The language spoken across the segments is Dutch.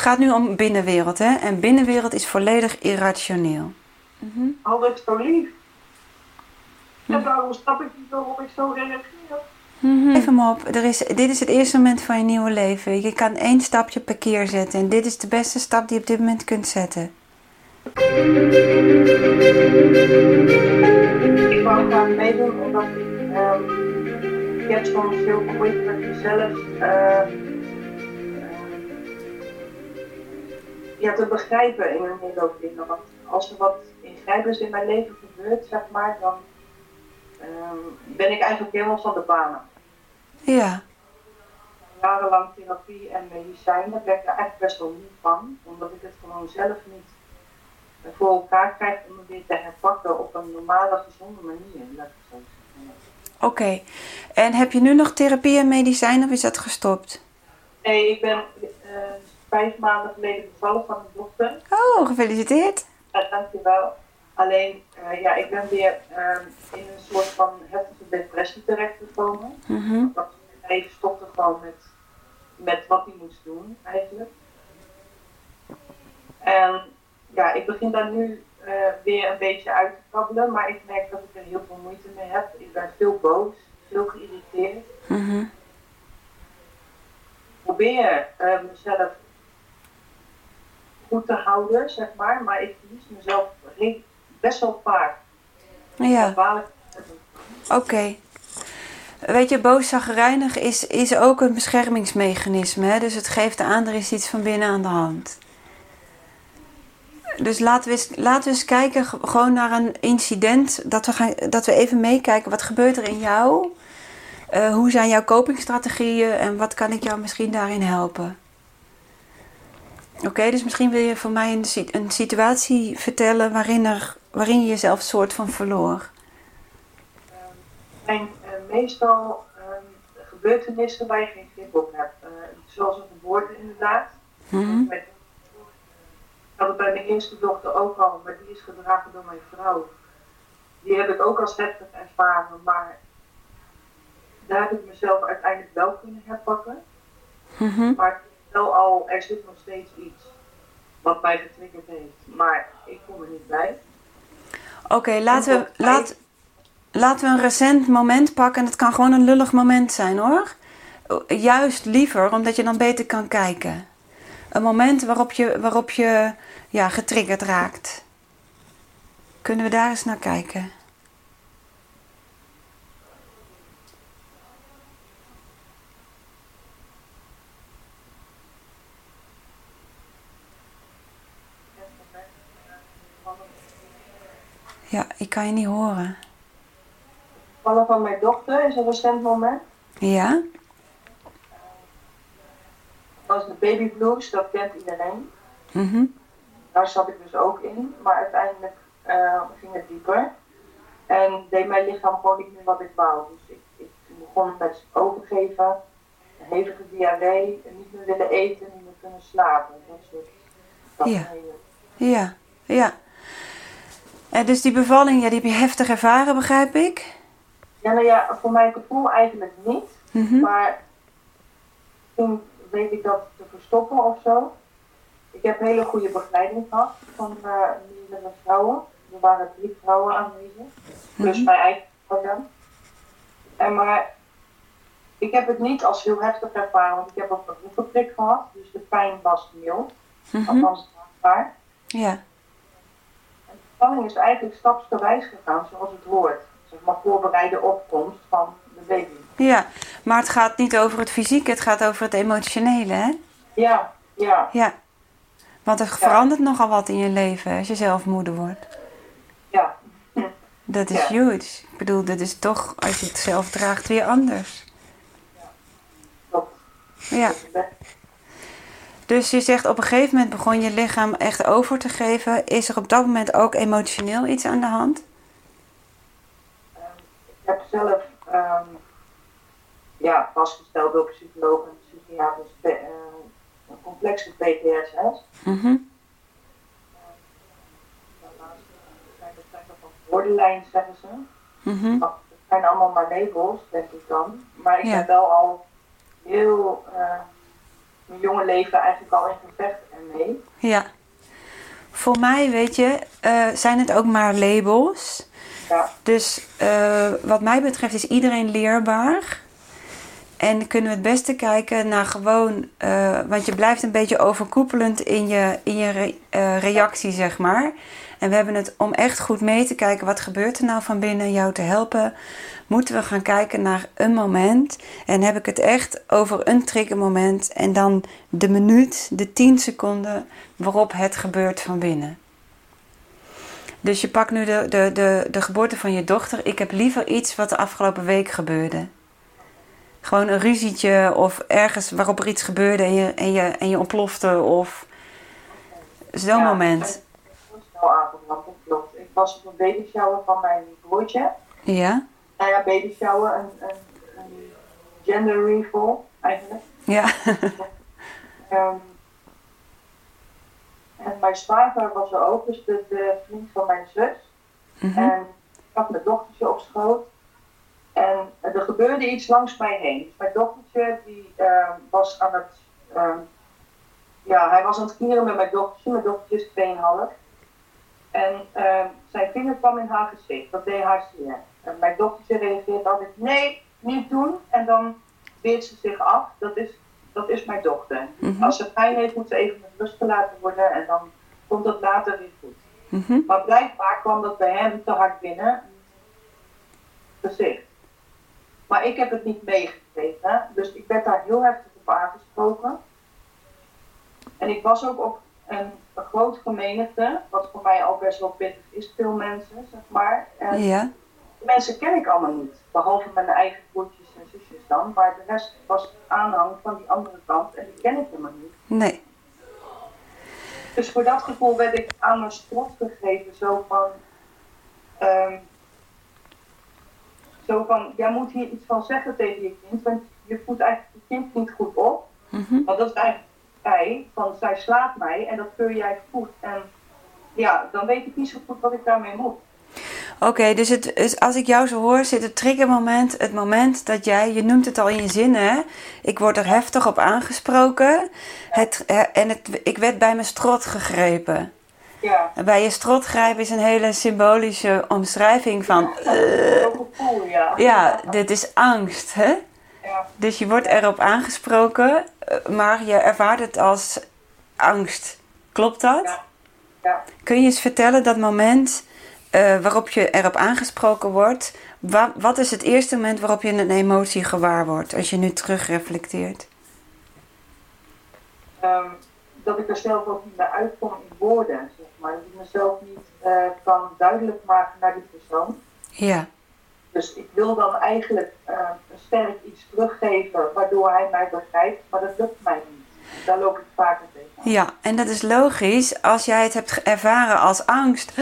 het gaat nu om binnenwereld, hè? En binnenwereld is volledig irrationeel. Mm Altijd zo lief. En daarom snap ik niet waarom ik zo reageer. Mm Even maar op, er is, dit is het eerste moment van je nieuwe leven. Je kan één stapje per keer zetten en dit is de beste stap die je op dit moment kunt zetten. Ik wou graag meedoen omdat ik, um, ik heb soms heel moeite met mezelf uh, ja, te begrijpen in een hele hoop dingen. Want als er wat ingrijpends in mijn leven gebeurt, zeg maar, dan um, ben ik eigenlijk helemaal van de banen. Ja. Jarenlang therapie en medicijn, daar ben ik er eigenlijk best wel moe van, omdat ik het gewoon zelf niet voor elkaar krijg om het weer te herpakken op een normale, gezonde manier. Oké, en heb je nu nog therapie en medicijn of is dat gestopt? Nee, ik ben uh, vijf maanden geleden bevallen van een dochter. Oh, gefeliciteerd. Dankjewel. Alleen, uh, ja, ik ben weer uh, in een soort van heftige depressie terechtgekomen. Mm -hmm. Dat even stopte gewoon met, met wat hij moest doen, eigenlijk. En ja, ik begin daar nu uh, weer een beetje uit te krabbelen, maar ik merk dat ik er heel veel moeite mee heb. Ik ben veel boos, veel geïrriteerd. Mm -hmm. Ik probeer uh, mezelf goed te houden, zeg maar, maar ik verlies mezelf best wel vaak. Ja. Oké. Okay. Weet je, boos is, is ook een beschermingsmechanisme. Hè? Dus het geeft aan, er is iets van binnen aan de hand. Dus laten we, eens, laten we eens kijken gewoon naar een incident. Dat we, gaan, dat we even meekijken. Wat gebeurt er in jou? Uh, hoe zijn jouw copingstrategieën? En wat kan ik jou misschien daarin helpen? Oké, okay, dus misschien wil je voor mij een, een situatie vertellen waarin, er, waarin je jezelf soort van verloor. Mijn uh, meestal uh, gebeurtenissen waar je geen grip op hebt. Uh, zoals een geboorte inderdaad. Mm -hmm. Met, ik had het bij mijn eerste dochter ook al, maar die is gedragen door mijn vrouw. Die heb ik ook als heftig ervaren, maar daar heb ik mezelf uiteindelijk wel kunnen herpakken. Mm -hmm. Maar wel al, er zit nog steeds iets wat mij getriggerd heeft, maar ik kom er niet bij. Oké, okay, laten, we, laat, laten we een recent moment pakken. En het kan gewoon een lullig moment zijn hoor. Juist liever, omdat je dan beter kan kijken. Een moment waarop je, waarop je ja, getriggerd raakt. Kunnen we daar eens naar kijken? Ja, ik kan je niet horen. Vallen van mijn dochter is een recent moment. Ja. Dat was de baby blues, dat kent iedereen. Mm Daar zat ik dus ook in, maar uiteindelijk uh, ging het dieper. En deed mijn lichaam gewoon niet meer wat ik wou. Dus ik, ik begon met overgeven, hevige diarree, niet meer willen eten, niet meer kunnen slapen. Dat soort dat ja. ja, ja. En dus die bevalling, ja, die heb je heftig ervaren, begrijp ik? Ja, nou ja, voor mijn gevoel eigenlijk niet. Mm Maar toen weet ik dat te verstoppen of zo. Ik heb hele goede begeleiding gehad van uh, meerdere vrouwen. Er waren drie vrouwen aanwezig. Plus mm mijn eigen vrouw En maar ik heb het niet als heel heftig ervaren, want ik heb ook een oefenprik gehad. Dus de pijn was mild. Mm -hmm. Althans, waar. Ja bevalling is eigenlijk stapsgewijs gegaan zoals het hoort. Zeg maar voorbereide opkomst van de baby. Ja, maar het gaat niet over het fysieke, het gaat over het emotionele, hè? Ja, ja. Ja, want er verandert nogal wat in je leven als je zelf moeder wordt. Ja. Dat is huge. Ik bedoel, dat is toch, als je het zelf draagt, weer anders. Ja, klopt. Ja. Dus je zegt op een gegeven moment begon je lichaam echt over te geven. Is er op dat moment ook emotioneel iets aan de hand? Um, ik heb zelf um, ja, vastgesteld door psycholoog en psychiaters uh, een complexe PTSS. Mm -hmm. borderline zeggen ze. Mm -hmm. Het zijn allemaal maar labels, denk ik dan. Maar ik ja. ben wel al heel... Uh, mijn jonge leven eigenlijk al in gevecht ermee. Ja. Voor mij, weet je, eh, zijn het ook maar labels. Ja. Dus eh, wat mij betreft is iedereen leerbaar. En kunnen we het beste kijken naar gewoon, eh, want je blijft een beetje overkoepelend in je, in je re- reactie, zeg maar. En we hebben het om echt goed mee te kijken, wat gebeurt er nou van binnen, jou te helpen, moeten we gaan kijken naar een moment. En heb ik het echt over een triggermoment en dan de minuut, de 10 seconden waarop het gebeurt van binnen. Dus je pakt nu de, de, de, de geboorte van je dochter. Ik heb liever iets wat de afgelopen week gebeurde. Gewoon een ruzietje of ergens waarop er iets gebeurde en je, en je, en je ontplofte of zo'n Ja, moment. Dat klopt. Ik was op een babyshower van mijn broertje. Ja? Nou ja, babyshower, een, een, een gender reveal eigenlijk. Ja. Ehm, en mijn zwager was er ook, dus de, de vriend van mijn zus. Mhm. En ik had mijn dochtertje op schoot. En er gebeurde iets langs mij heen. Dus mijn dochtertje die ehm, was aan het. ehm, ja, hij was aan het knieren met mijn dochtertje. Mijn dochtertje is 2,5. En ehm, zijn vinger kwam in haar gezicht. Dat deed haar zeer. En mijn dochtertje reageert altijd: nee, niet doen. En dan weert ze zich af. Dat is, dat is mijn dochter. Mhm. Als ze pijn heeft, moet ze even met rust gelaten worden. En dan komt dat later weer goed. Mhm. Maar blijkbaar kwam dat bij hem te hard binnen. Gezicht. Maar ik heb het niet meegekregen. Dus ik werd daar heel heftig op aangesproken. En ik was ook op een groot menigte. Wat voor mij al best wel pittig is. Veel mensen, zeg maar. En Ja. mensen ken ik allemaal niet. Behalve mijn eigen broertjes en zusjes dan. Maar de rest was aanhang van die andere kant. En die ken ik helemaal niet. Nee. Dus voor dat gevoel werd ik aan mijn strot gegeven, zo van, ehm, zo van, jij moet hier iets van zeggen tegen je kind, want je voedt eigenlijk je kind niet goed op. Mhm. Want dat is eigenlijk van zij slaat mij en dat keur jij goed. En ja, dan weet ik niet zo goed wat ik daarmee moet. Oké, dus het is, als ik jou zo hoor, zit het triggermoment, het moment dat jij, je noemt het al in je zinnen, hè? ik word er heftig op aangesproken het, en het, ik werd bij mijn strot gegrepen. Ja, En bij je strot grijpen is een hele symbolische omschrijving van, gevoel, ja. ja, dit is angst, hè? Ja, Dus je wordt erop aangesproken, eh, maar je ervaart het als angst. Klopt dat? Ja. ja. Kun je eens vertellen dat moment eh, waarop je erop aangesproken wordt? Wa- wat is het eerste moment waarop je een emotie gewaar wordt als je nu terugreflecteert? Ehm, dat ik er zelf ook niet meer uitkom in woorden, zeg maar. Dat ik mezelf niet eh, kan duidelijk maken naar die persoon. Ja, Dus ik wil dan eigenlijk eh, sterk iets teruggeven waardoor hij mij begrijpt, maar dat lukt mij niet. Daar loop ik vaker tegen. ja, en dat is logisch. Als jij het hebt ervaren als angst,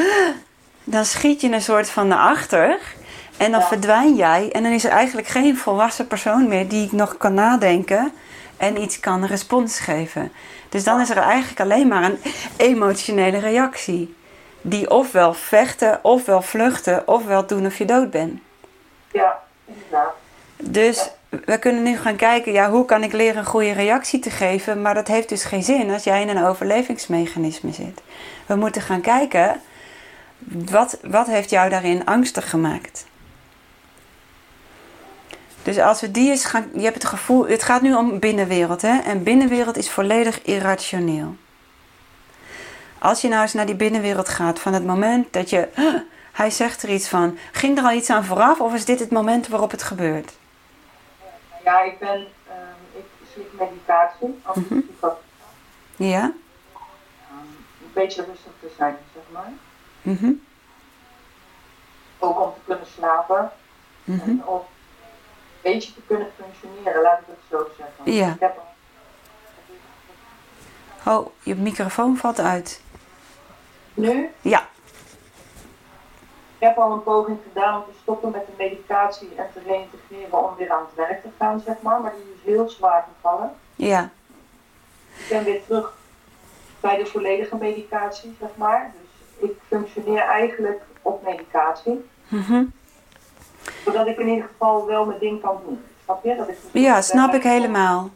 dan schiet je een soort van naar achter. En dan Ja. verdwijn jij. En dan is er eigenlijk geen volwassen persoon meer die nog kan nadenken en iets kan respons geven. Dus dan is er eigenlijk alleen maar een emotionele reactie. Die ofwel vechten, ofwel vluchten, ofwel doen of je dood bent. Ja. Dus we kunnen nu gaan kijken, ja, hoe kan ik leren een goede reactie te geven? Maar dat heeft dus geen zin als jij in een overlevingsmechanisme zit. We moeten gaan kijken, wat, wat heeft jou daarin angstig gemaakt? Dus als we die eens gaan, je hebt het gevoel, het gaat nu om binnenwereld, hè? En binnenwereld is volledig irrationeel. Als je nou eens naar die binnenwereld gaat, van het moment dat je, hij zegt er iets van, ging er al iets aan vooraf of is dit het moment waarop het gebeurt? Ja, ik ben, ehm, ik slik medicatie, als ik Mhm. had, Ja? ehm, een beetje rustig te zijn, zeg maar. Mhm. Ook om te kunnen slapen Mhm. en om een beetje te kunnen functioneren, laat ik het zo zeggen. Ja. Ik heb al- Oh, je microfoon valt uit. nu Ja. Ik heb al een poging gedaan om te stoppen met de medicatie en te reïntegreren om weer aan het werk te gaan, zeg maar. Maar die is heel zwaar gevallen. Ja. Ik ben weer terug bij de volledige medicatie, zeg maar. Dus ik functioneer eigenlijk op medicatie. Mhm. Zodat ik in ieder geval wel mijn ding kan doen. Ja, snap ik helemaal.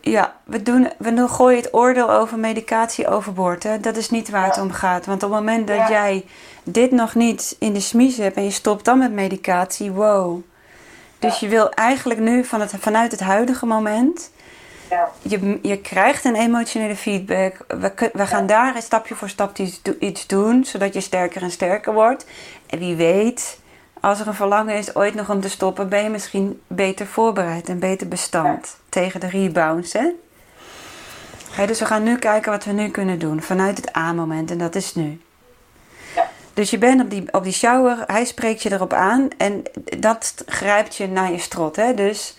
Ja, we, doen, we doen, gooien het oordeel over medicatie overboord. Hè? Dat is niet waar het om gaat. Want op het moment dat Ja. jij dit nog niet in de smies hebt en je stopt dan met medicatie, wow. Dus je wil eigenlijk nu van het, vanuit het huidige moment, Ja, je, je krijgt een emotionele feedback. We, we gaan daar stapje voor iets, do- iets doen, zodat je sterker en sterker wordt. En wie weet, als er een verlangen is ooit nog om te stoppen, ben je misschien beter voorbereid en beter bestand tegen de rebounds. Hè? Dus we gaan nu kijken wat we nu kunnen doen vanuit het A-moment en dat is nu. Dus je bent op die, op die shower, hij spreekt je erop aan en dat grijpt je naar je strot. Hè? Dus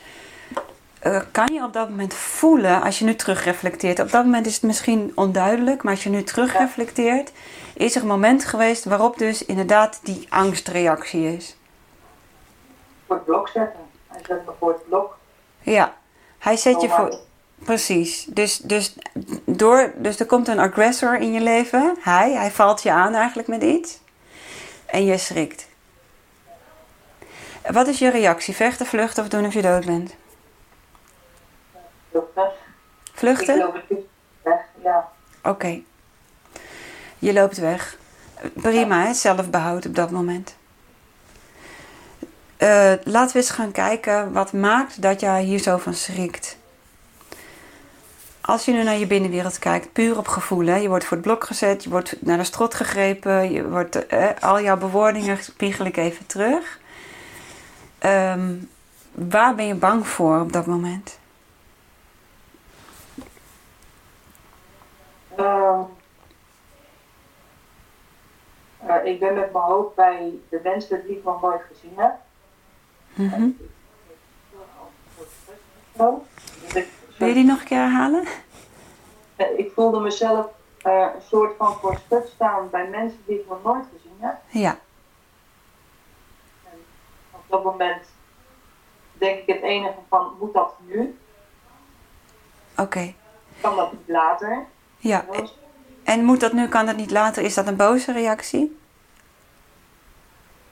eh, kan je op dat moment voelen, als je nu terugreflecteert, op dat moment is het misschien onduidelijk, maar als je nu terugreflecteert, is er een moment geweest waarop dus inderdaad die angstreactie is. voor het blok zetten. Hij zet me voor het blok. Ja, hij zet je Oh, voor. Precies. Dus, dus, door, dus er komt een agressor in je leven. Hij, hij valt je aan eigenlijk met iets. En je schrikt. Wat is je reactie? Vechten, vluchten of doen of je dood bent? Ik Vluchten? loop het niet weg, ja. Oké. Je loopt weg. Prima, hè? zelfbehoud op dat moment. Eh, laten we eens gaan kijken wat maakt dat jij hier zo van schrikt. Als je nu naar je binnenwereld kijkt, puur op gevoel, hè? je wordt voor het blok gezet, je wordt naar de strot gegrepen, je wordt, eh, al jouw bewoordingen spiegel ik even terug. Ehm, waar ben je bang voor op dat moment? Ehm, eh, ik ben met mijn hoofd bij de mensen die ik nog nooit gezien heb. Ik, Wil je die nog een keer herhalen? eh, ik voelde mezelf eh, een soort van voor stuk staan bij mensen die ik nog nooit gezien heb. Ja. Op dat moment denk ik het enige van, moet dat nu? Oké. Kan dat niet later? Ja. En moet dat nu, kan dat niet later? Is dat een boze reactie?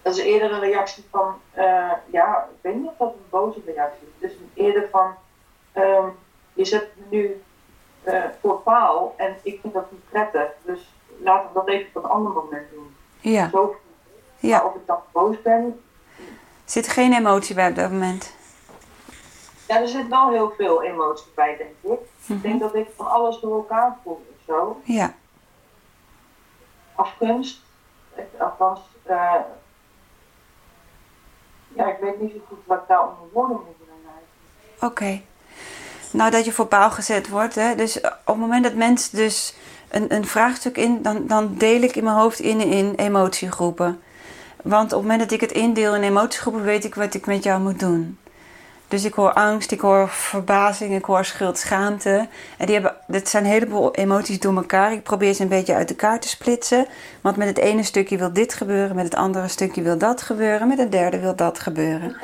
Dat is eerder een reactie van, eh, ja, ik weet niet of dat een boze reactie is. Het is eerder van, ehm, je zet me nu eh, voor paal en ik vind dat niet prettig. Dus laten we dat even op een ander moment doen. Ja. Zo, Ja. Of ik dan boos ben, Zit geen emotie bij op dat moment? Ja, er zit wel heel veel emotie bij, denk ik. Ik denk dat ik van alles door elkaar voel of zo. Ja. Afgunst, ik, althans, eh, ja, ik weet niet zo goed wat ik daar onder woorden moet brengen. Oké. Nou, dat je voor paal gezet wordt. Hè? Dus op het moment dat mensen dus een, een vraagstuk in... Dan, dan deel ik in mijn hoofd in in emotiegroepen. Want op het moment dat ik het indeel in emotiegroepen... weet ik wat ik met jou moet doen. Dus ik hoor angst, ik hoor verbazing, ik hoor schuld, schaamte. En die hebben, dat zijn een heleboel emoties door elkaar. Ik probeer ze een beetje uit elkaar te splitsen. Want met het ene stukje wil dit gebeuren, met het andere stukje wil dat gebeuren, met het derde wil dat gebeuren.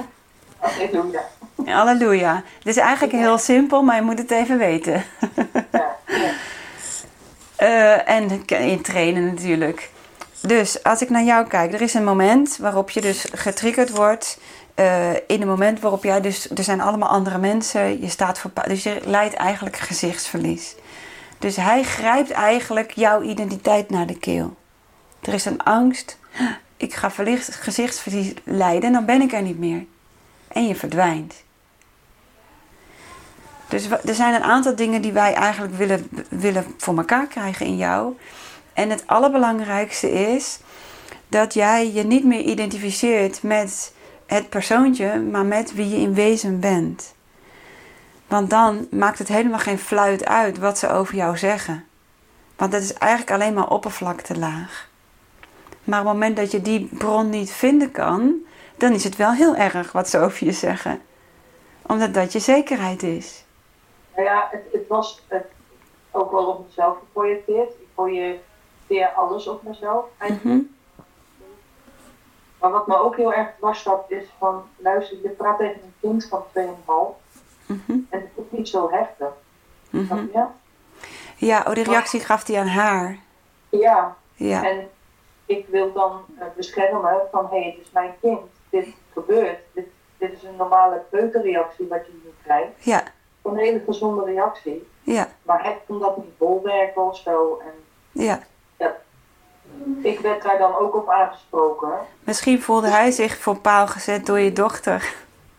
Halleluja. Halleluja. Het is eigenlijk heel simpel, maar je moet het even weten. Ja, ja. Eh, en in trainen natuurlijk. Dus als ik naar jou kijk, er is een moment waarop je dus getriggerd wordt. Eh, in een moment waarop jij dus, er zijn allemaal andere mensen, je staat voor, dus je leidt eigenlijk gezichtsverlies. Dus hij grijpt eigenlijk jouw identiteit naar de keel. Er is een angst, ik ga verlicht, gezichtsverlies lijden en dan ben ik er niet meer. En je verdwijnt. Dus er zijn een aantal dingen die wij eigenlijk willen, willen voor elkaar krijgen in jou. En het allerbelangrijkste is dat jij je niet meer identificeert met het persoontje, maar met wie je in wezen bent. Want dan maakt het helemaal geen fluit uit wat ze over jou zeggen. Want dat is eigenlijk alleen maar oppervlaktelaag. Maar op het moment dat je die bron niet vinden kan, dan is het wel heel erg wat ze over je zeggen. Omdat dat je zekerheid is. Nou ja, het, het was het, ook wel op mezelf geprojecteerd. Ik projecteer alles op mezelf. eigenlijk. Mhm. Maar wat me ook heel erg dwars zat is van, luister, je praat tegen een kind van 2,5 Mhm. en het is niet zo heftig. Mhm. je? Ja, oh, die reactie gaf hij aan haar. Ja, Ja, en ik wil dan eh, beschermen van, hé, hey, het is mijn kind. Dit gebeurt. Dit, dit is een normale peuterreactie wat je nu krijgt. Ja, Een hele gezonde reactie. ja, Maar hij kon dat niet bolwerken of zo. En ja. Ik werd daar dan ook op aangesproken. Misschien voelde hij zich voor paal gezet door je dochter.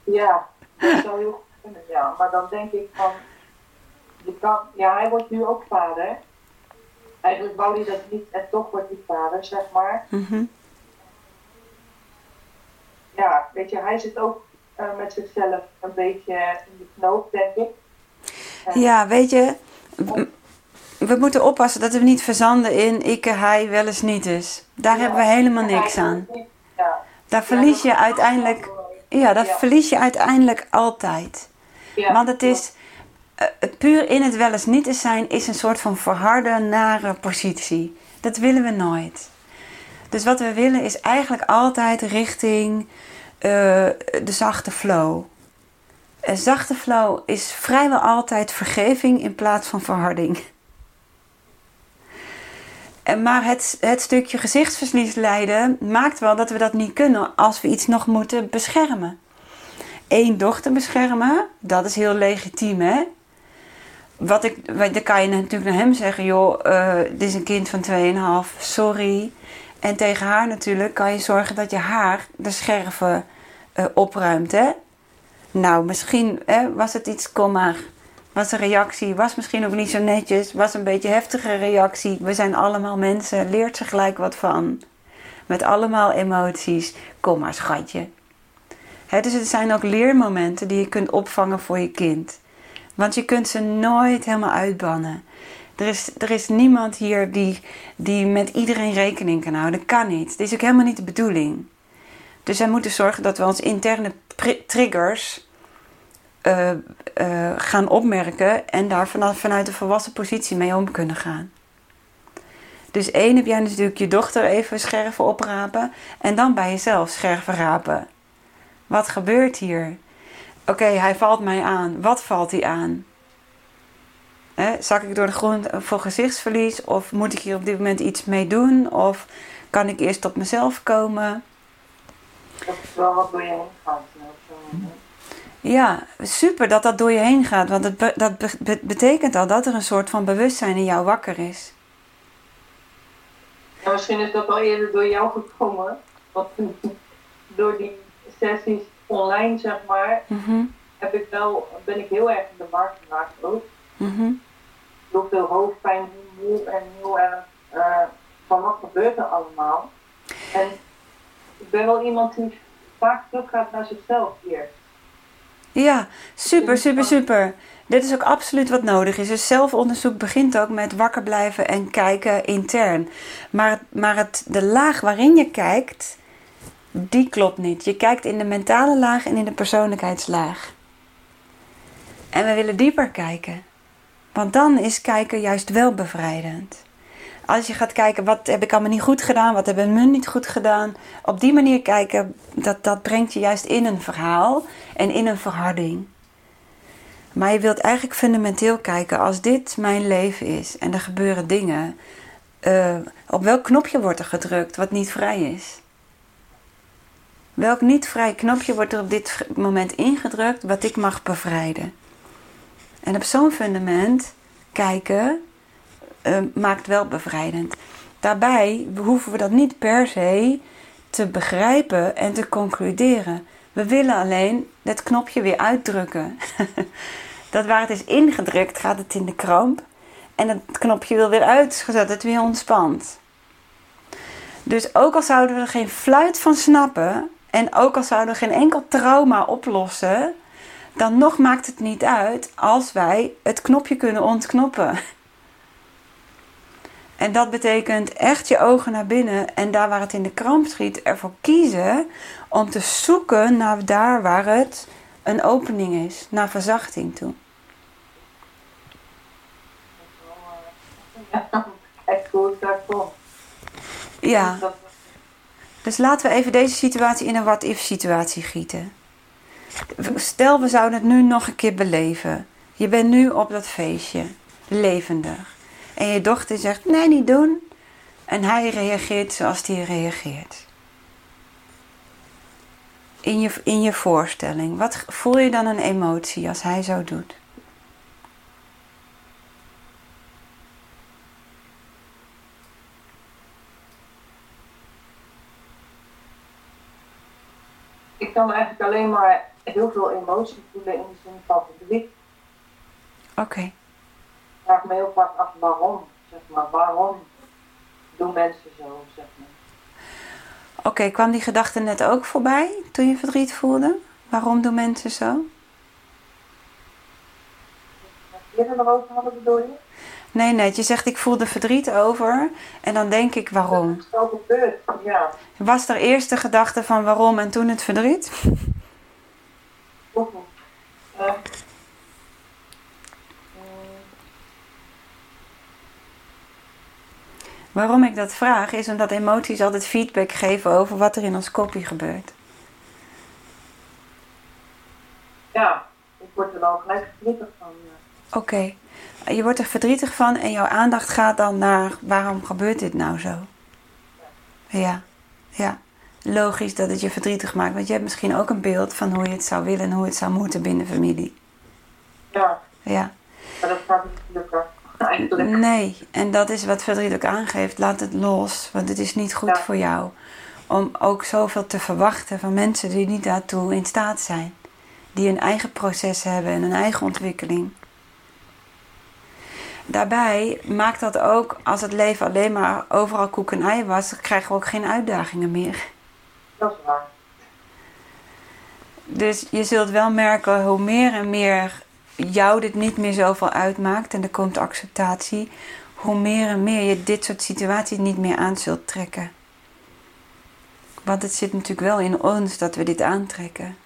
Ja, dat zou heel goed kunnen, ja. Maar dan denk ik van, je kan, ja, hij wordt nu ook vader. Eigenlijk wou hij dat niet en toch wordt hij vader, zeg maar. Mhm. Ja, weet je, hij zit ook eh, met zichzelf een beetje in de knoop, denk ik. Ja, weet je, we moeten oppassen dat we niet verzanden in ik, hij, wel eens niet eens. Daar Ja, hebben we helemaal niks aan. Ja, Daar verlies je uiteindelijk, ja, dat verlies je uiteindelijk altijd. Want het is, eh, puur in het wel eens niet eens zijn is een soort van verharde, nare positie. Dat willen we nooit. Dus wat we willen is eigenlijk altijd richting eh, de zachte flow. Een zachte flow is vrijwel altijd vergeving in plaats van verharding. Maar het, het stukje gezichtsverlies lijden maakt wel dat we dat niet kunnen als we iets nog moeten beschermen. Eén dochter beschermen, dat is heel legitiem hè. Wat ik, dan kan je natuurlijk naar hem zeggen, joh, eh, dit is een kind van 2,5, sorry. En tegen haar natuurlijk kan je zorgen dat je haar de scherven eh, opruimt hè. Nou, misschien hè, was het iets, kom maar. Was de reactie, was misschien ook niet zo netjes, was een beetje heftige reactie. We zijn allemaal mensen, leert ze gelijk wat van. Met allemaal emoties. Kom maar, schatje. Dus het zijn ook leermomenten die je kunt opvangen voor je kind. Want je kunt ze nooit helemaal uitbannen. Er is, er is niemand hier die, die met iedereen rekening kan houden. Dat kan niet. Dat is ook helemaal niet de bedoeling. Dus wij moeten zorgen dat we ons interne triggers eh, eh, gaan opmerken en daar vanaf, vanuit een volwassen positie mee om kunnen gaan. Dus één heb jij natuurlijk je dochter even scherven oprapen en dan bij jezelf scherven rapen. Wat gebeurt hier? Oké, hij valt mij aan. Wat valt hij aan? Zak ik door de grond voor gezichtsverlies? Of moet ik hier op dit moment iets mee doen? Of kan ik eerst tot mezelf komen? Dat is wel wat door je heen. Ja, super dat dat door je heen gaat. Want be- dat be- be- betekent al dat er een soort van bewustzijn in jou wakker is. Ja, misschien is dat al eerder door jou gekomen. Want door die sessies online, zeg maar, Mhm, heb ik wel, ben ik heel erg in de war geraakt ook. mhm. Heel veel hoofdpijn, moe en heel erg eh, van wat gebeurt er allemaal. En ik ben wel iemand die vaak terug gaat naar zichzelf eerst. Ja, super, super, super. Dit is ook absoluut wat nodig is. Dus zelfonderzoek begint ook met wakker blijven en kijken intern. Maar, maar het, de laag waarin je kijkt, die klopt niet. Je kijkt in de mentale laag en in de persoonlijkheidslaag. En we willen dieper kijken. Want dan is kijken juist wel bevrijdend. Als je gaat kijken, wat heb ik allemaal niet goed gedaan, wat hebben we niet goed gedaan. Op die manier kijken, dat, dat brengt je juist in een verhaal en in een verharding. Maar je wilt eigenlijk fundamenteel kijken, als dit mijn leven is en er gebeuren dingen, eh, op welk knopje wordt er gedrukt wat niet vrij is? Welk niet vrij knopje wordt er op dit moment ingedrukt wat ik mag bevrijden? En op zo'n fundament kijken eh, maakt wel bevrijdend. Daarbij hoeven we dat niet per se te begrijpen en te concluderen. We willen alleen het knopje weer uitdrukken. dat waar het is ingedrukt gaat het in de kramp. En het knopje wil weer uit, het weer ontspant. Dus ook al zouden we er geen fluit van snappen. En ook al zouden we geen enkel trauma oplossen. Dan nog maakt het niet uit als wij het knopje kunnen ontknoppen. En dat betekent echt je ogen naar binnen en daar waar het in de kramp schiet, ervoor kiezen om te zoeken naar daar waar het een opening is, naar verzachting toe. Ja, dus laten we even deze situatie in een what-if situatie gieten. Stel, we zouden het nu nog een keer beleven. Je bent nu op dat feestje, levendig. En je dochter zegt, nee, niet doen. En hij reageert zoals hij reageert. in je, in je voorstelling, wat voel je dan een emotie als hij zo doet? Ik kan eigenlijk alleen maar heel veel emotie voelen in de zin van verdriet. Oké. Vraag me heel vaak af waarom, zeg maar. Waarom doen mensen zo, zeg maar. Oké, kwam die gedachte net ook voorbij toen je verdriet voelde? Waarom doen mensen zo? Eerder erover hadden, bedoel je? Nee, net. Je zegt ik voelde verdriet over en dan denk ik waarom. Dat is zo gebeurd, ja. Was er eerst de gedachte van waarom en toen het verdriet? Waarom ik dat vraag is omdat emoties altijd feedback geven over wat er in ons kopje gebeurt. ja, ik word er wel gelijk verdrietig van. Oké, je wordt er verdrietig van en jouw aandacht gaat dan naar waarom gebeurt dit nou zo? Ja, ja. Logisch dat het je verdrietig maakt, want je hebt misschien ook een beeld van hoe je het zou willen en hoe het zou moeten binnen familie. Ja, Ja. maar dat gaat niet lukken. Nee, en dat is wat verdriet ook aangeeft. Laat het los, want het is niet goed Ja. voor jou. Om ook zoveel te verwachten van mensen die niet daartoe in staat zijn. Die hun eigen proces hebben en hun eigen ontwikkeling. Daarbij maakt dat ook, als het leven alleen maar overal koek en ei was, krijgen we ook geen uitdagingen meer. Dat is waar. Dus je zult wel merken hoe meer en meer jou dit niet meer zoveel uitmaakt en er komt acceptatie, hoe meer en meer je dit soort situaties niet meer aan zult trekken. Want het zit natuurlijk wel in ons dat we dit aantrekken.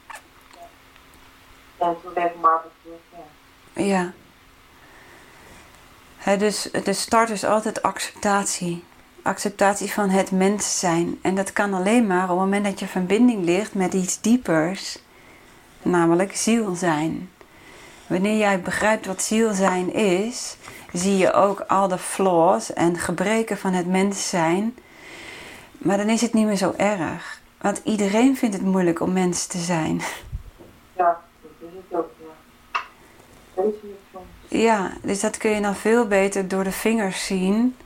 Ja. Ja. Dus de start is altijd acceptatie. Acceptatie van het mens zijn. En dat kan alleen maar op het moment dat je verbinding ligt met iets diepers. Namelijk ziel zijn. Wanneer jij begrijpt wat ziel zijn is, zie je ook al de flaws en gebreken van het mens zijn. Maar dan is het niet meer zo erg. Want iedereen vindt het moeilijk om mens te zijn. Ja, dat is het ook, ja. Het? Ja, dus dat kun je dan veel beter door de vingers zien.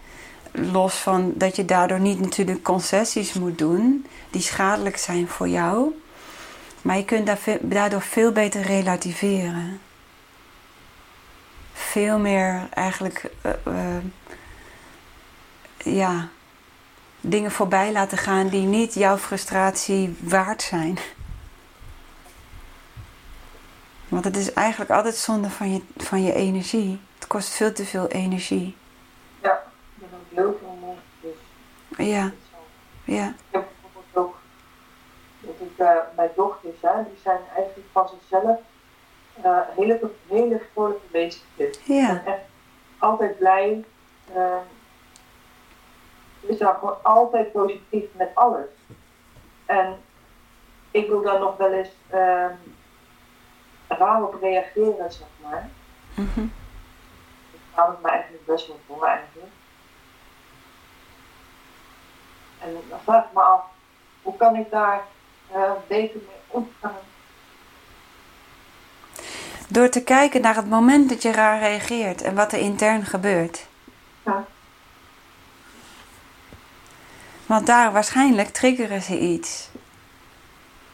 Los van dat je daardoor niet natuurlijk concessies moet doen die schadelijk zijn voor jou. Maar je kunt daardoor veel beter relativeren. Veel meer eigenlijk eh, eh, ja, dingen voorbij laten gaan die niet jouw frustratie waard zijn. Want het is eigenlijk altijd zonde van je, van je energie. Het kost veel te veel energie. Ja, is ook veel mensen, dus Ja, ja, Ik heb bijvoorbeeld ook dat ik eh, mijn dochters, hè, die zijn eigenlijk van zichzelf eh, hele, hele vrolijke beestjes. ja, En echt altijd blij. eh, ze zijn gewoon altijd positief met alles. En ik wil daar nog wel eens eh, raar op reageren, zeg maar. mhm. Ik ga het me eigenlijk best wel voor eigenlijk. En dan vraag ik me af, hoe kan ik daar eh, beter mee omgaan? Door te kijken naar het moment dat je raar reageert en wat er intern gebeurt. Ja. Want daar waarschijnlijk triggeren ze iets.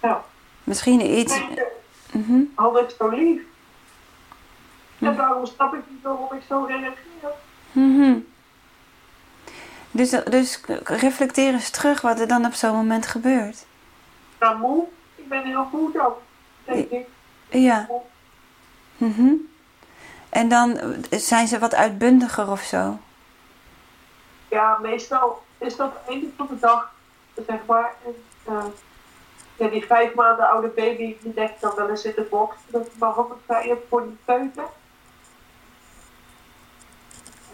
Ja. Misschien iets. Mhm. hadden het zo lief. En daarom snap ik niet waarom ik zo reageer. Mhm. Dus, dus reflecteer eens terug wat er dan op zo'n moment gebeurt. Nou, moe. Ik ben heel goed ook, denk ik. Ja. Mhm. En dan eh, zijn ze wat uitbundiger of zo. Ja, meestal is dat einde van de dag, zeg maar. En, eh, ja, die vijf maanden oude baby, die denkt dan wel eens in de box dat ik mijn handen vrij heb voor die keuken.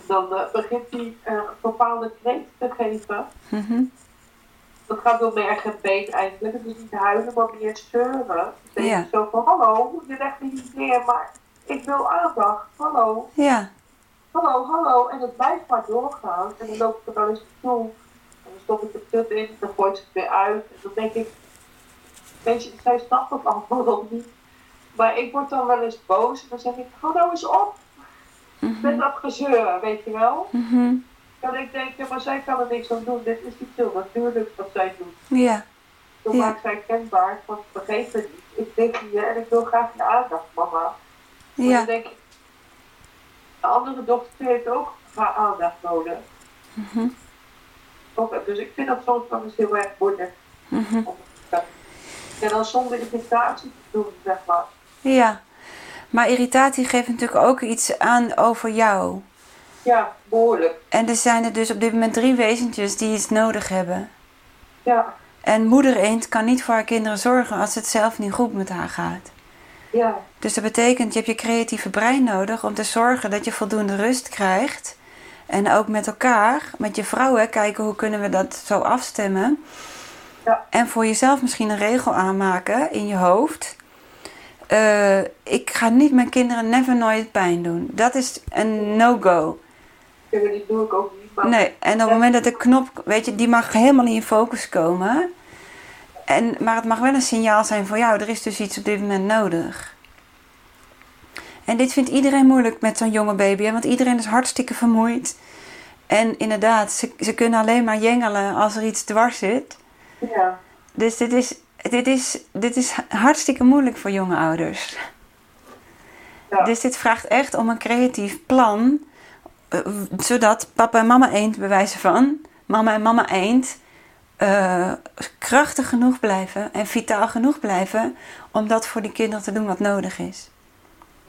En dan eh, begint hij een bepaalde kreet te geven. Mhm. Dat gaat merg en been eigenlijk. Het is niet huilen, maar meer zeuren. Dan denk Ja. je zo van, hallo, je legt me niet neer, maar ik wil aandacht. Hallo, Ja. hallo, hallo. En het blijft maar doorgaan. En dan loop ik er wel eens naartoe. En dan stop ik de put in, dan gooi ik het weer uit. En dan denk ik, weet je, zij snapt het allemaal nog niet. Maar ik word dan wel eens boos en dan zeg ik, nou eens op. Met dat gezeur, weet je wel. Mhm. Dan ik denk, ja, maar zij kan er niks aan doen. Dit is niet zo natuurlijk wat zij doet. Ja. Toen Ja. maakt zij kenbaar, want vergeet het niet. Ik denk hier en ik wil graag je aandacht, mama. Maar Ja. dan denk ik, de andere dochter heeft ook haar aandacht nodig. Mhm. Ook, dus ik vind dat soms wel eens heel erg moeilijk. Te- En dan zonder irritatie te doen, zeg maar. Ja. Maar irritatie geeft natuurlijk ook iets aan over jou. Ja, behoorlijk. En er zijn er dus op dit moment drie wezentjes die iets nodig hebben. Ja, En moeder eend kan niet voor haar kinderen zorgen als het zelf niet goed met haar gaat. ja, Dus dat betekent, je hebt je creatieve brein nodig om te zorgen dat je voldoende rust krijgt. En ook met elkaar, met je vrouwen, kijken hoe kunnen we dat zo afstemmen. Ja. En voor jezelf misschien een regel aanmaken in je hoofd. Eh, ik ga niet mijn kinderen never nooit pijn doen. Dat is een no-go. Die doe ik ook niet. Maar Nee, en op het moment dat de knop, weet je, die mag helemaal in focus komen. En, maar het mag wel een signaal zijn voor jou, er is dus iets op dit moment nodig. En dit vindt iedereen moeilijk met zo'n jonge baby, hè, want iedereen is hartstikke vermoeid. En inderdaad, ze, ze kunnen alleen maar jengelen als er iets dwars zit. ja, Dus dit is, dit is, dit is hartstikke moeilijk voor jonge ouders. ja, Dus dit vraagt echt om een creatief plan. Eh, zodat papa en mama eend bewijzen van, mama en mama eend, eh, krachtig genoeg blijven en vitaal genoeg blijven om dat voor die kinderen te doen wat nodig is.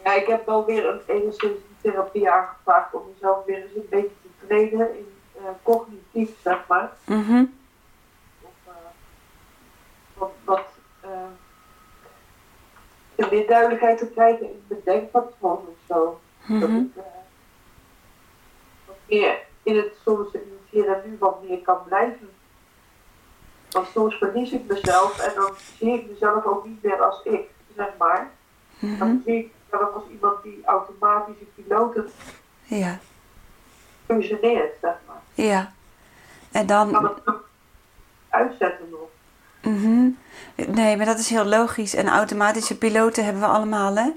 ja, ik heb wel weer een enigszins therapie aangevraagd om mezelf weer eens een beetje te trainen in eh, cognitief, zeg maar. Mhm. Of, wat, meer duidelijkheid te krijgen in mijn denkpatroon of zo. Dat ik wat meer in het soms in het hier en nu wat meer kan blijven. Want soms verlies ik mezelf en dan zie ik mezelf ook niet meer als ik, zeg maar. Mhm. Dan zie ik mezelf als iemand die automatische piloten Ja, functioneert, zeg maar. ja. En Ik kan dan, het ook uitzetten nog. mhm. nee, maar dat is heel logisch. En automatische piloten hebben we allemaal, hè?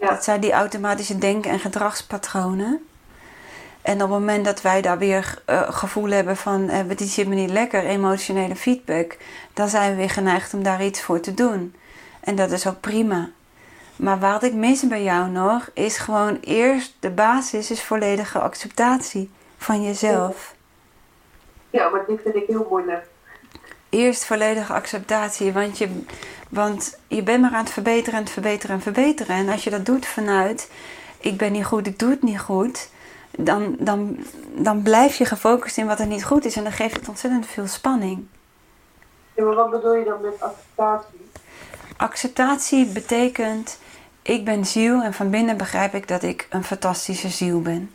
Ja. Dat zijn die automatische denk- en gedragspatronen. En op het moment dat wij daar weer eh, gevoel hebben van eh, dit zit me niet lekker, emotionele feedback, dan zijn we weer geneigd om daar iets voor te doen. En dat is ook prima. Maar wat ik mis bij jou nog, is gewoon eerst de basis is volledige acceptatie van jezelf. ja, maar dit vind ik heel moeilijk. Eerst volledige acceptatie, want je, want je bent maar aan het verbeteren en het verbeteren en verbeteren. En als je dat doet vanuit, ik ben niet goed, ik doe het niet goed, dan, dan, dan blijf je gefocust in wat er niet goed is en dan geeft het ontzettend veel spanning. Ja, maar wat bedoel je dan met acceptatie? Acceptatie betekent, ik ben ziel en van binnen begrijp ik dat ik een fantastische ziel ben.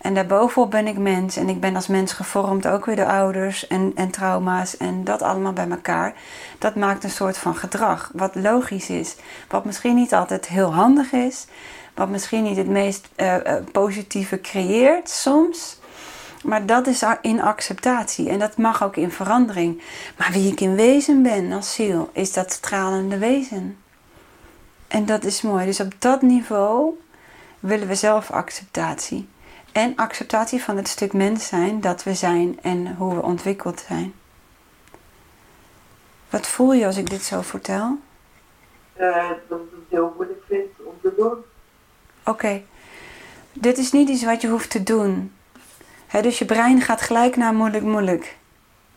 En daarbovenop ben ik mens en ik ben als mens gevormd, ook weer de ouders en, en trauma's en dat allemaal bij elkaar. Dat maakt een soort van gedrag, wat logisch is, wat misschien niet altijd heel handig is, wat misschien niet het meest eh, positieve creëert soms. Maar dat is in acceptatie en dat mag ook in verandering. Maar wie ik in wezen ben als ziel, is dat stralende wezen. En dat is mooi. Dus op dat niveau willen we zelf acceptatie. En acceptatie van het stuk mens zijn dat we zijn en hoe we ontwikkeld zijn. Wat voel je als ik dit zo vertel? Eh, dat ik het heel moeilijk vind om te doen. Oké, dit is niet iets wat je hoeft te doen. Dus je brein gaat gelijk naar moeilijk, moeilijk.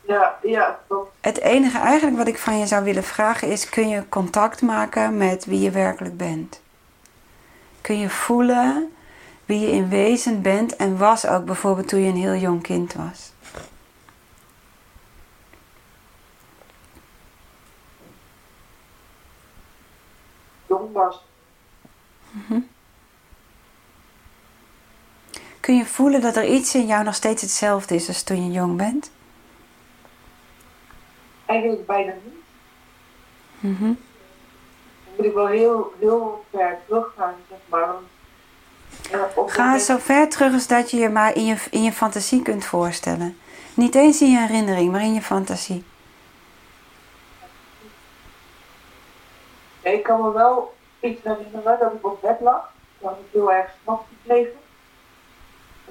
Ja, ja, dat, Het enige eigenlijk wat ik van je zou willen vragen is: kun je contact maken met wie je werkelijk bent? Kun je voelen wie je in wezen bent en was ook bijvoorbeeld toen je een heel jong kind was? jong was. Kun je voelen dat er iets in jou nog steeds hetzelfde is als toen je jong bent? Eigenlijk bijna niet. Mhm. Dan moet ik wel heel, heel ver teruggaan, zeg maar. Ga zo ver terug als dat je je maar in je, in je fantasie kunt voorstellen. Niet eens in je herinnering, maar in je fantasie. Ik kan me wel iets herinneren dat ik op bed lag. Had ik heel erg s'nachts gekregen. Toen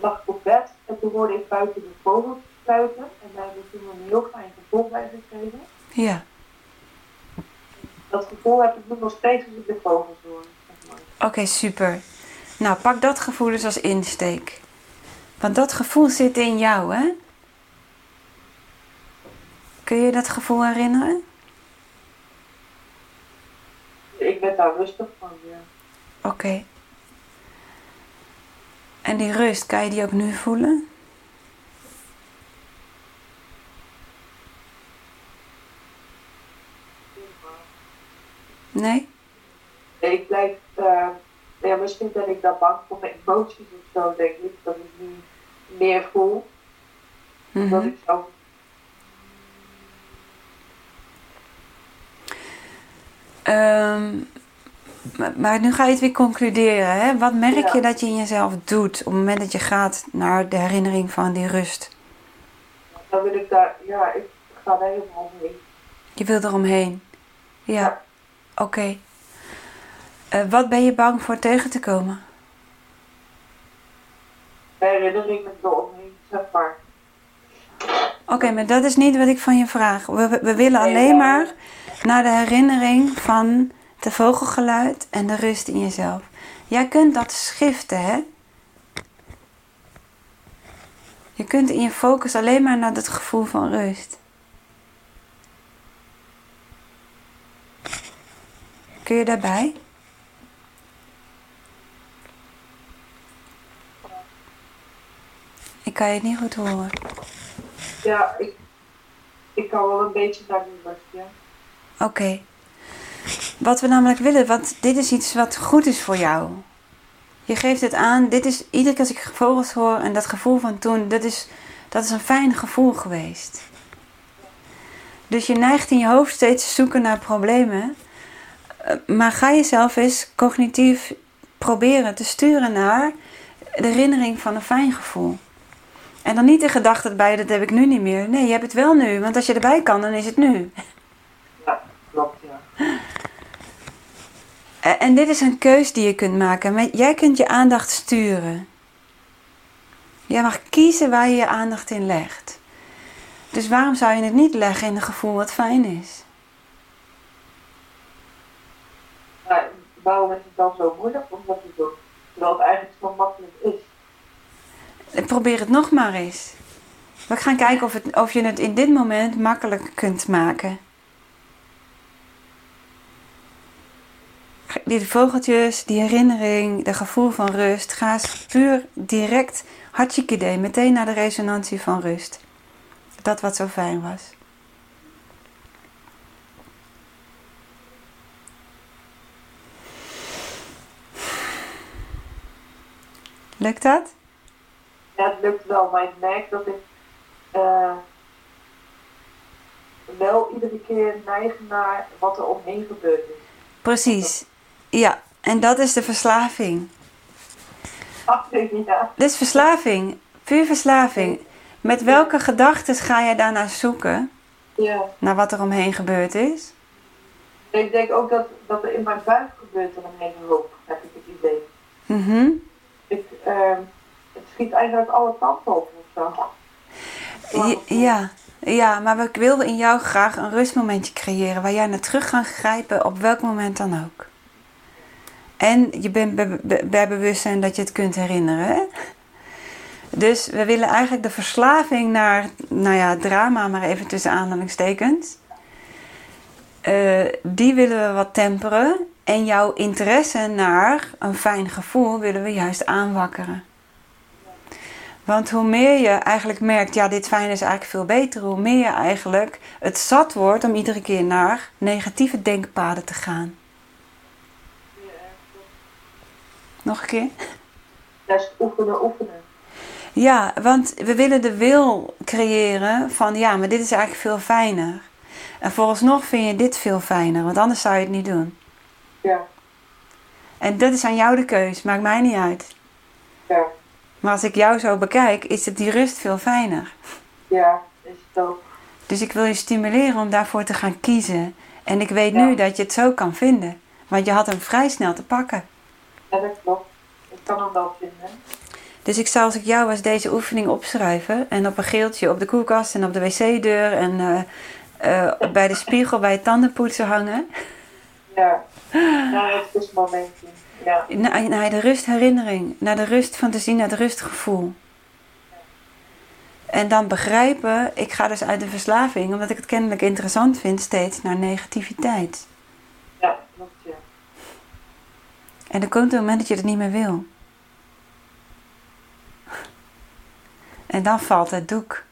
lag ik op bed en toen hoorde ik buiten de vogels fluiten. En daar heb ik toen een heel fijn gevoel bij gekregen. Ja. Dat gevoel heb ik nu nog steeds als ik de vogels hoor. zeg maar. Oké, super. Nou, pak dat gevoel dus als insteek. Want dat gevoel zit in jou, hè? Kun je dat gevoel herinneren? Ik werd daar rustig van, ja. Oké. En die rust, kan je die ook nu voelen? Nee? Nee, ik blijf, ja, misschien ben ik daar bang voor mijn emoties of zo, denk ik. Dat ik nu meer voel. Dat Mhm. ik zo, Ehm, maar, nu ga je het weer concluderen. Hè? Wat merk Ja. je dat je in jezelf doet op het moment dat je gaat naar de herinnering van die rust? dan wil ik daar, ja, ik ga daar helemaal omheen. Je wil eromheen. Ja, Ja. oké. Eh, wat ben je bang voor tegen te komen? De herinneringen eromheen, zeg maar. Oké, maar dat is niet wat ik van je vraag. We, we, we willen alleen maar naar de herinnering van de vogelgeluid en de rust in jezelf. Jij kunt dat schiften, hè? Je kunt in je focus alleen maar naar het gevoel van rust. Kun je daarbij? Ik kan je het niet goed horen. Ja, ik, ik kan wel een beetje naar die ja. Oké. Wat we namelijk willen, want dit is iets wat goed is voor jou. Je geeft het aan, dit is iedere keer als ik vogels hoor en dat gevoel van toen, dat is, dat is een fijn gevoel geweest. Dus je neigt in je hoofd steeds te zoeken naar problemen. Eh, Maar ga jezelf eens cognitief proberen te sturen naar de herinnering van een fijn gevoel. En dan niet de gedachte erbij, dat heb ik nu niet meer. Nee, je hebt het wel nu, want als je erbij kan, dan is het nu. Ja, klopt, ja. Eh, En dit is een keus die je kunt maken. Jij kunt je aandacht sturen. Jij mag kiezen waar je je aandacht in legt. Dus waarom zou je het niet leggen in een gevoel wat fijn is? Maar waarom is het dan zo moeilijk om dat te doen? Terwijl het eigenlijk zo makkelijk is. Eh, Probeer het nog maar eens. We gaan kijken of, het, of je het in dit moment makkelijk kunt maken. Die vogeltjes, die herinnering, de gevoel van rust. Ga eens puur direct, idee, meteen naar de resonantie van rust. Dat wat zo fijn was. Lukt dat? Ja, het lukt wel, maar ik merk dat ik eh, wel iedere keer neig naar wat er omheen gebeurd is. Precies. Ja, en dat is de verslaving. Ach, ja. Dit is verslaving. Puur verslaving. Met welke gedachten ga jij daarnaar zoeken? ja. Naar wat er omheen gebeurd is? Ik denk ook dat, dat er in mijn buik gebeurt er een hele hoop, heb ik het idee. Mhm. Ik, eh, het schiet eigenlijk alle kanten op of zo. Ja, ja, ja, maar we wilden in jou graag een rustmomentje creëren waar jij naar terug kan grijpen op welk moment dan ook. En je bent bij, bewustzijn dat je het kunt herinneren. Dus we willen eigenlijk de verslaving naar, nou ja, drama, maar even tussen aanhalingstekens. eh, die willen we wat temperen. En jouw interesse naar een fijn gevoel willen we juist aanwakkeren. Want hoe meer je eigenlijk merkt, ja, dit fijn is eigenlijk veel beter, hoe meer je eigenlijk het zat wordt om iedere keer naar negatieve denkpaden te gaan. Nog een keer? Juist oefenen, oefenen. Ja, want we willen de wil creëren van ja, maar dit is eigenlijk veel fijner. En vooralsnog vind je dit veel fijner, want anders zou je het niet doen. Ja, En dat is aan jou de keus, maakt mij niet uit. ja, Maar als ik jou zo bekijk, is het die rust veel fijner. ja, is het ook. Dus ik wil je stimuleren om daarvoor te gaan kiezen. En ik weet Ja. nu dat je het zo kan vinden. Want je had hem vrij snel te pakken. Ja, dat klopt. Ik kan hem wel vinden. Dus ik zou als ik jou was deze oefening opschrijven en op een geeltje op de koelkast en op de wc-deur en uh, uh, bij de spiegel bij het tandenpoetsen hangen. Ja, naar het rustmomentje. Ja. Naar, naar de rustherinnering, naar de rustfantasie, naar het rustgevoel. En dan begrijpen, ik ga dus uit de verslaving, omdat ik het kennelijk interessant vind, steeds naar negativiteit. Ja, klopt, ja. En er komt een moment dat je het niet meer wil. En dan valt het doek.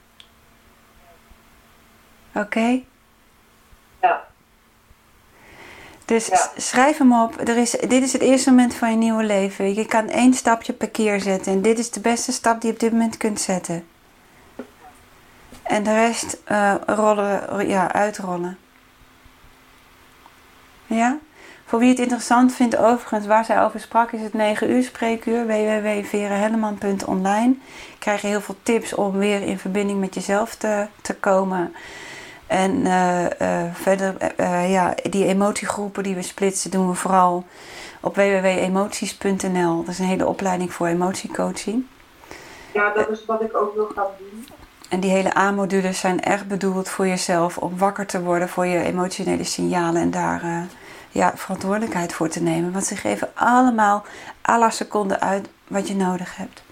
Oké? Ja. Dus Ja. schrijf hem op. Er is, dit is het eerste moment van je nieuwe leven. Je kan één stapje per keer zetten. En dit is de beste stap die je op dit moment kunt zetten. En de rest eh, rollen, ja, uitrollen. Ja? Voor wie het interessant vindt, overigens, waar zij over sprak, is het 9 uur spreekuur. www.verehelleman.online. Krijg je heel veel tips om weer in verbinding met jezelf te, te komen. En eh, eh, verder, eh, ja, die emotiegroepen die we splitsen, doen we vooral op www.emoties.nl. Dat is een hele opleiding voor emotiecoaching. ja, dat is wat ik ook wil gaan doen. En die hele A-modules zijn echt bedoeld voor jezelf om wakker te worden voor je emotionele signalen en daar ja, verantwoordelijkheid voor te nemen. Want ze geven allemaal à la seconde uit wat je nodig hebt.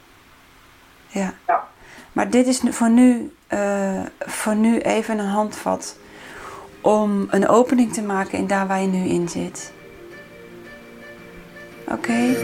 Ja. Ja. Maar dit is voor nu, eh, voor nu even een handvat om een opening te maken in daar waar je nu in zit. Oké?